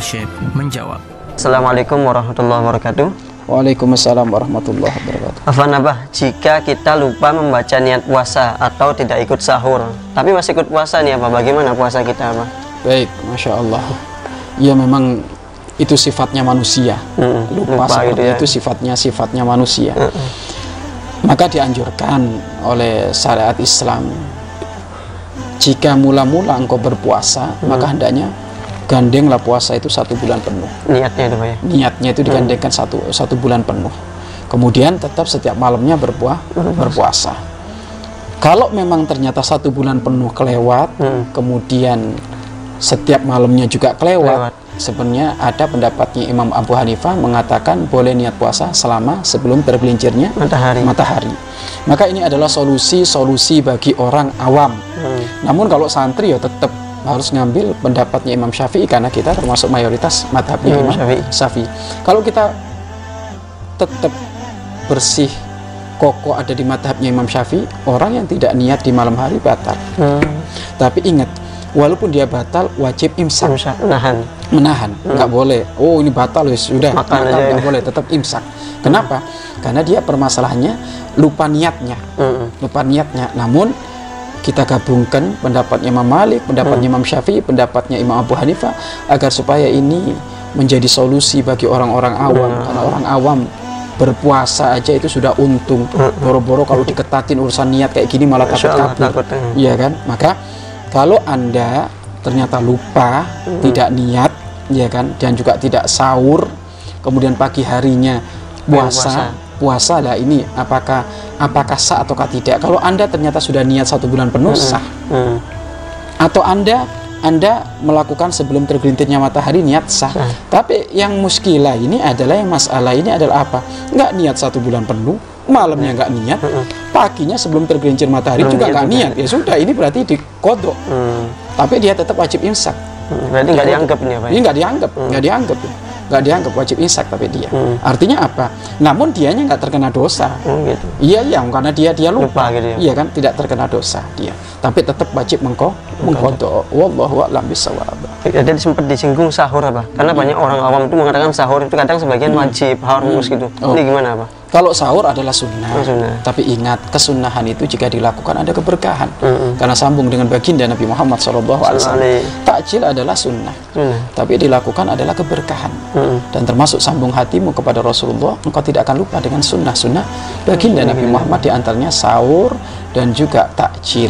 Syekh menjawab. Assalamualaikum warahmatullahi wabarakatuh. Waalaikumsalam warahmatullahi wabarakatuh. Afan Abah, jika kita lupa membaca niat puasa atau tidak ikut sahur, tapi masih ikut puasa nih apa? Bagaimana puasa kita Abah? Baik, masya Allah. Ya memang itu sifatnya manusia. Mm-mm, Lupa, lupa seperti gitu ya. itu sifatnya sifatnya manusia. Mm-mm. Maka dianjurkan oleh syariat Islam jika mula-mula engkau berpuasa, maka hendaknya gandenglah puasa itu satu bulan penuh. Niatnya itu Pak ya. Niatnya itu digandengkan satu satu bulan penuh. Kemudian tetap setiap malamnya berpuah, berpuasa. Kalau memang ternyata satu bulan penuh kelewat, Hmm. kemudian setiap malamnya juga kelewat, Kelewat. sebenarnya ada pendapatnya Imam Abu Hanifah mengatakan boleh niat puasa selama sebelum tergelincirnya Matahari. matahari. Maka ini adalah solusi-solusi bagi orang awam. Hmm. Namun kalau santri ya tetap harus ngambil pendapatnya Imam Syafi'i karena kita termasuk mayoritas madhabnya Imam Imam Syafi'i. Syafi'i. Kalau kita tetap bersih kokoh ada di madhabnya Imam Syafi'i, orang yang tidak niat di malam hari batal. Hmm. Tapi ingat, walaupun dia batal, wajib imsak Bisa nahan. menahan nggak boleh oh ini batal ya sudah Hmm. Makan batal, aja nggak boleh tetap imsak kenapa karena dia permasalahannya lupa niatnya Mm-mm. lupa niatnya namun kita gabungkan pendapatnya Imam Malik, pendapatnya Imam Syafi'i, pendapatnya Imam Abu Hanifah agar supaya ini menjadi solusi bagi orang-orang awam. Karena orang awam berpuasa aja itu sudah untung. Boro-boro kalau diketatin urusan niat kayak gini malah takut Allah, kabur. takut, hmm. iya kan? Maka kalau anda ternyata lupa tidak niat ya kan? Dan juga tidak sahur kemudian pagi harinya puasa puasa lah ini apakah apakah sah ataukah tidak kalau anda ternyata sudah niat satu bulan penuh sah Hmm. atau anda anda melakukan sebelum tergelintirnya matahari niat sah Sah. tapi yang muskilah ini adalah yang masalah ini adalah apa nggak niat satu bulan penuh malamnya nggak niat paginya sebelum tergelincir matahari Belum juga nggak niat ya sudah ini berarti dikodok Hmm. tapi dia tetap wajib imsak Hmm. Berarti nggak dianggap ini apa ya? ini nggak dianggap nggak dianggap ya nggak dianggap wajib imsak tapi dia Hmm. artinya apa namun dianya nggak terkena dosa Hmm, gitu. Iya iya karena dia dia lupa, Lupa gitu ya. iya kan tidak terkena dosa dia tapi tetap wajib mengko mengkodok wallahu a'lam bisawab Jadi sempat disinggung sahur apa? Karena banyak orang awam itu mengatakan sahur itu kadang sebagian wajib harus gitu. Oh. Ini gimana apa? Kalau sahur adalah sunnah, Oh, sunnah. tapi ingat kesunahan itu jika dilakukan ada keberkahan Mm-mm. karena sambung dengan baginda Nabi Muhammad SAW takjil adalah sunnah Sunnah. tapi dilakukan adalah keberkahan Mm-mm. dan termasuk sambung hatimu kepada Rasulullah engkau tidak akan lupa dengan sunnah-sunnah baginda Nabi Muhammad di antaranya sahur dan juga takjil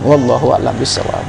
wallahu a'lam bishawab